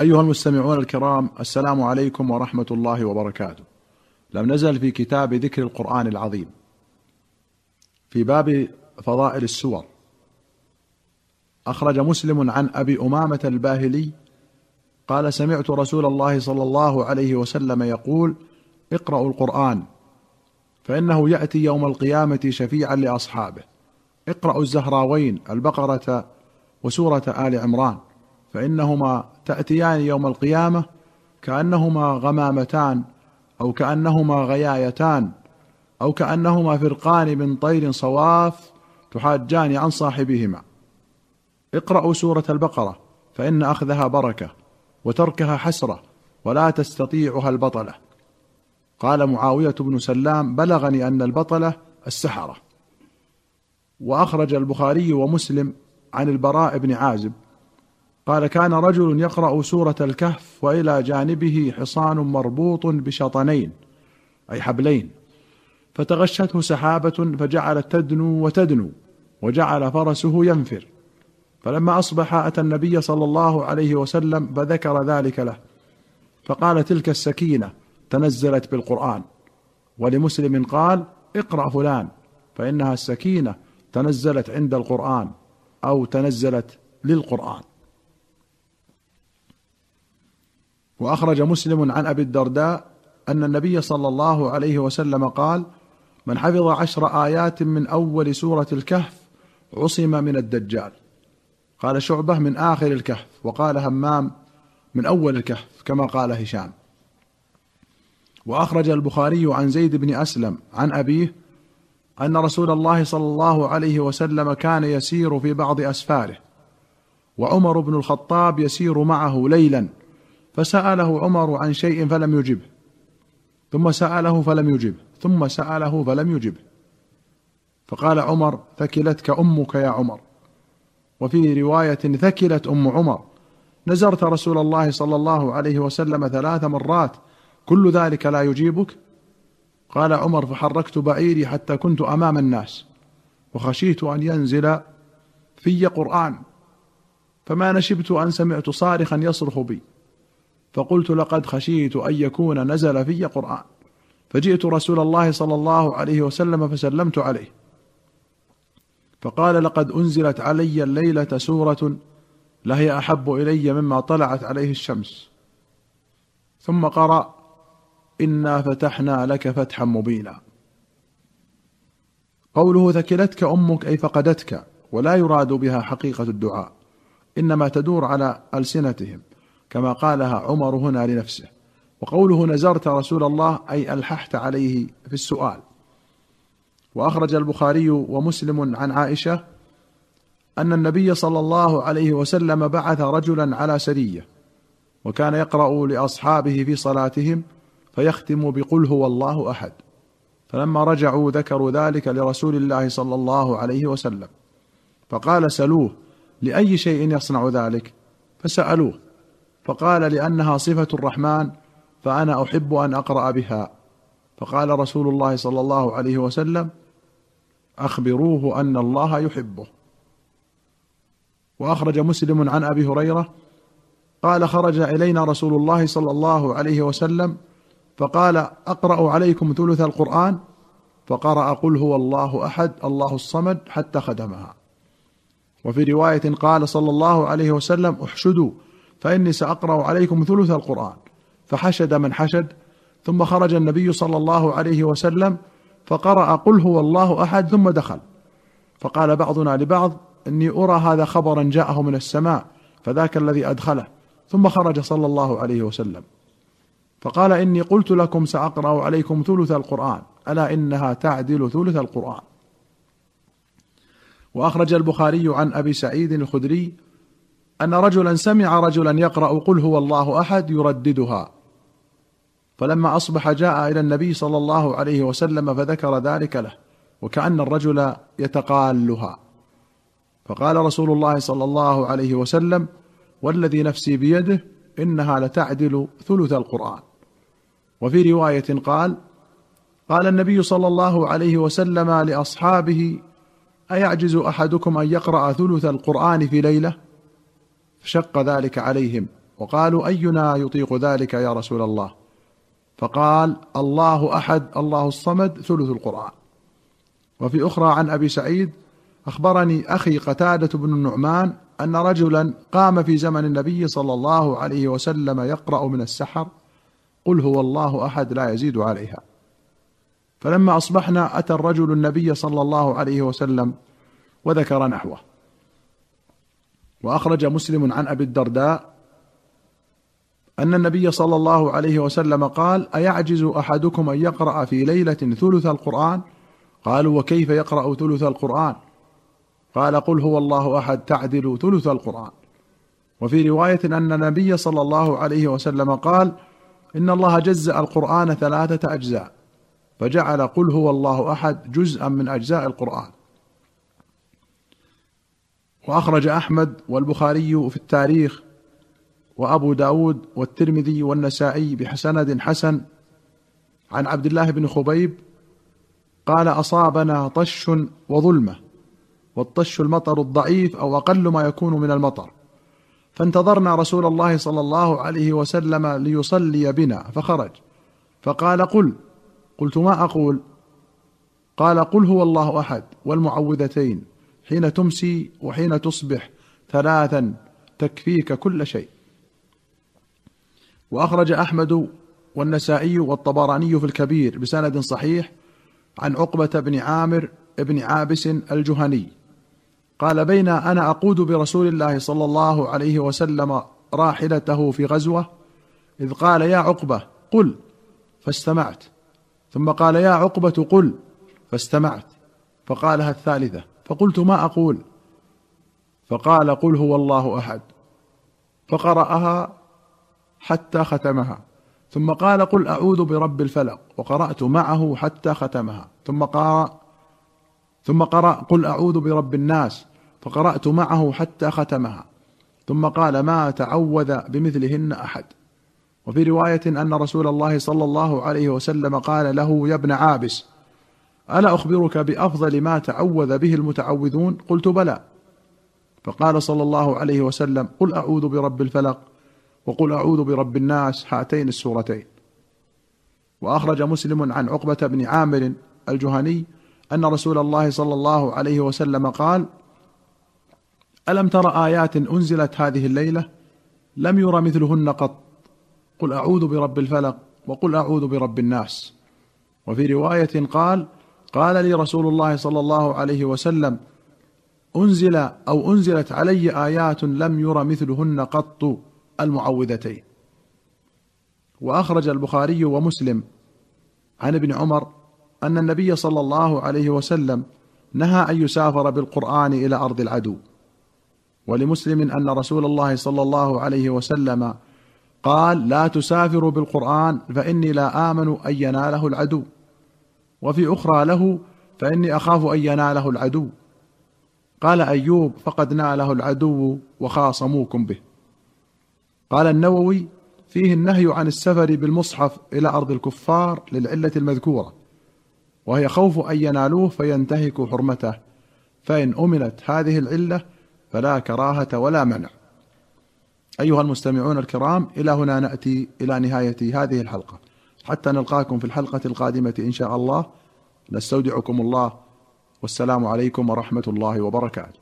أيها المستمعون الكرام السلام عليكم ورحمة الله وبركاته. لم نزل في كتاب ذكر القرآن العظيم. في باب فضائل السور. أخرج مسلم عن أبي أمامة الباهلي قال سمعت رسول الله صلى الله عليه وسلم يقول: اقرأوا القرآن فإنه يأتي يوم القيامة شفيعا لأصحابه. اقرأوا الزهراوين البقرة وسورة آل عمران فإنهما تأتيان يوم القيامة كأنهما غمامتان أو كأنهما غيايتان أو كأنهما فرقان من طير صواف تحاجان عن صاحبهما. اقرأوا سورة البقرة فإن أخذها بركة وتركها حسرة ولا تستطيعها البطلة. قال معاوية بن سلام بلغني أن البطلة السحرة. وأخرج البخاري ومسلم عن البراء بن عازب قال كان رجل يقرأ سورة الكهف وإلى جانبه حصان مربوط بشطنين أي حبلين. فتغشته سحابة فجعلت تدنو وتدنو وجعل فرسه ينفر. فلما أصبح أتى النبي صلى الله عليه وسلم فذكر ذلك له. فقال تلك السكينة تنزلت بالقرآن. ولمسلم قال اقرأ فلان فإنها السكينة تنزلت عند القرآن أو تنزلت للقرآن. وأخرج مسلم عن أبي الدرداء أن النبي صلى الله عليه وسلم قال من حفظ عشر آيات من أول سورة الكهف عصم من الدجال قال شعبة من آخر الكهف وقال همام من أول الكهف كما قال هشام. وأخرج البخاري عن زيد بن أسلم عن أبيه أن رسول الله صلى الله عليه وسلم كان يسير في بعض أسفاره وعمر بن الخطاب يسير معه ليلا. فسأله عمر عن شيء فلم يجبه. ثم سأله فلم يجبه. ثم سأله فلم يجبه. فقال عمر ثكلتك أمك يا عمر. وفي رواية ثكلت أم عمر. نزرت رسول الله صلى الله عليه وسلم ثلاث مرات كل ذلك لا يجيبك؟ قال عمر فحركت بعيري حتى كنت أمام الناس وخشيت أن ينزل في قرآن فما نشبت أن سمعت صارخا يصرخ بي. فقلت لقد خشيت أن يكون نزل في قرآن. فجئت رسول الله صلى الله عليه وسلم فسلمت عليه. فقال لقد أنزلت علي الليلة سورة لهي أحب إلي مما طلعت عليه الشمس. ثم قرأ إنا فتحنا لك فتحا مبينا. قوله ثكلتك أمك أي فقدتك ولا يراد بها حقيقة الدعاء إنما تدور على ألسنتهم. كما قالها عمر هنا لنفسه. وقوله نزرت رسول الله أي ألححت عليه في السؤال. وأخرج البخاري ومسلم عن عائشة أن النبي صلى الله عليه وسلم بعث رجلا على سرية وكان يقرأ لأصحابه في صلاتهم فيختم بقل هو الله أحد. فلما رجعوا ذكروا ذلك لرسول الله صلى الله عليه وسلم. فقال سلوه لأي شيء يصنع ذلك؟ فسألوه فقال لأنها صفة الرحمن فأنا أحب أن أقرأ بها. فقال رسول الله صلى الله عليه وسلم أخبروه أن الله يحبه. وأخرج مسلم عن أبي هريرة قال خرج إلينا رسول الله صلى الله عليه وسلم فقال أقرأ عليكم ثلث القرآن فقرأ قل هو الله أحد الله الصمد حتى ختمها وفي رواية قال صلى الله عليه وسلم احشدوا فإني سأقرأ عليكم ثلث القرآن. فحشد من حشد ثم خرج النبي صلى الله عليه وسلم فقرأ قل هو الله أحد ثم دخل. فقال بعضنا لبعض إني أرى هذا خبرا جاءه من السماء فذاك الذي أدخله. ثم خرج صلى الله عليه وسلم. فقال إني قلت لكم سأقرأ عليكم ثلث القرآن. ألا إنها تعدل ثلث القرآن. وأخرج البخاري عن أبي سعيد الخدري أن رجلا سمع رجلا يقرأ قل هو الله أحد يرددها. فلما أصبح جاء إلى النبي صلى الله عليه وسلم فذكر ذلك له وكأن الرجل يتقالها. فقال رسول الله صلى الله عليه وسلم والذي نفسي بيده إنها لتعدل ثلث القرآن. وفي رواية قال قال النبي صلى الله عليه وسلم لأصحابه أيعجز أحدكم أن يقرأ ثلث القرآن في ليلة؟ فشق ذلك عليهم وقالوا أينا يطيق ذلك يا رسول الله؟ فقال الله أحد الله الصمد ثلث القرآن. وفي أخرى عن أبي سعيد أخبرني أخي قتادة بن النعمان أن رجلا قام في زمن النبي صلى الله عليه وسلم يقرأ من السحر قل هو الله أحد لا يزيد عليها. فلما أصبحنا أتى الرجل النبي صلى الله عليه وسلم وذكر نحوه. وأخرج مسلم عن أبي الدرداء أن النبي صلى الله عليه وسلم قال أيعجز أحدكم أن يقرأ في ليلة ثلث القرآن؟ قالوا وكيف يقرأ ثلث القرآن؟ قال قل هو الله أحد تعدل ثلث القرآن. وفي رواية أن النبي صلى الله عليه وسلم قال إن الله جزأ القرآن ثلاثة أجزاء فجعل قل هو الله أحد جزءا من أجزاء القرآن. وأخرج أحمد والبخاري في التاريخ وأبو داود والترمذي والنسائي بحسند حسن. عن عبد الله بن خبيب قال أصابنا طش وظلمة والطش المطر الضعيف أو أقل ما يكون من المطر. فانتظرنا رسول الله صلى الله عليه وسلم ليصلي بنا فخرج. فقال قل. قلت ما أقول؟ قال قل هو الله أحد والمعوذتين. حين تمسي وحين تصبح ثلاثا تكفيك كل شيء. وأخرج أحمد والنسائي والطبراني في الكبير بسند صحيح عن عقبة بن عامر بن عابس الجهني. قال بين أنا أقود برسول الله صلى الله عليه وسلم راحلته في غزوة إذ قال يا عقبة قل. فاستمعت. ثم قال يا عقبة قل. فاستمعت. فقالها الثالثة فقلت ما أقول؟ فقال قل هو الله أحد. فقرأها حتى ختمها. ثم قال قل أعوذ برب الفلق. وقرأت معه حتى ختمها. ثم قرأ ثم قرأ قل أعوذ برب الناس. فقرأت معه حتى ختمها. ثم قال ما تعوذ بمثلهن أحد. وفي رواية أن رسول الله صلى الله عليه وسلم قال له يا ابن عابس ألا أخبرك بأفضل ما تعوذ به المتعوذون؟ قلت بلى. فقال صلى الله عليه وسلم قل أعوذ برب الفلق وقل أعوذ برب الناس هاتين السورتين. وأخرج مسلم عن عقبة بن عامر الجهني أن رسول الله صلى الله عليه وسلم قال ألم تر آيات أنزلت هذه الليلة؟ لم ير مثلهن قط. قل أعوذ برب الفلق وقل أعوذ برب الناس. وفي رواية قال قال لي رسول الله صلى الله عليه وسلم أنزل أو أنزلت علي آيات لم ير مثلهن قط المعوذتين. وأخرج البخاري ومسلم عن ابن عمر أن النبي صلى الله عليه وسلم نهى أن يسافر بالقرآن إلى أرض العدو. ولمسلم أن رسول الله صلى الله عليه وسلم قال لا تسافروا بالقرآن فإني لا آمن أن يناله العدو. وفي أخرى له فإني أخاف أن يناله العدو. قال أيوب فقد ناله العدو وخاصموكم به. قال النووي فيه النهي عن السفر بالمصحف إلى أرض الكفار للعلة المذكورة وهي خوف أن ينالوه فينتهكوا حرمته فإن أمنت هذه العلة فلا كراهة ولا منع. أيها المستمعون الكرام إلى هنا نأتي إلى نهاية هذه الحلقة. حتى نلقاكم في الحلقة القادمة إن شاء الله. نستودعكم الله. والسلام عليكم ورحمة الله وبركاته.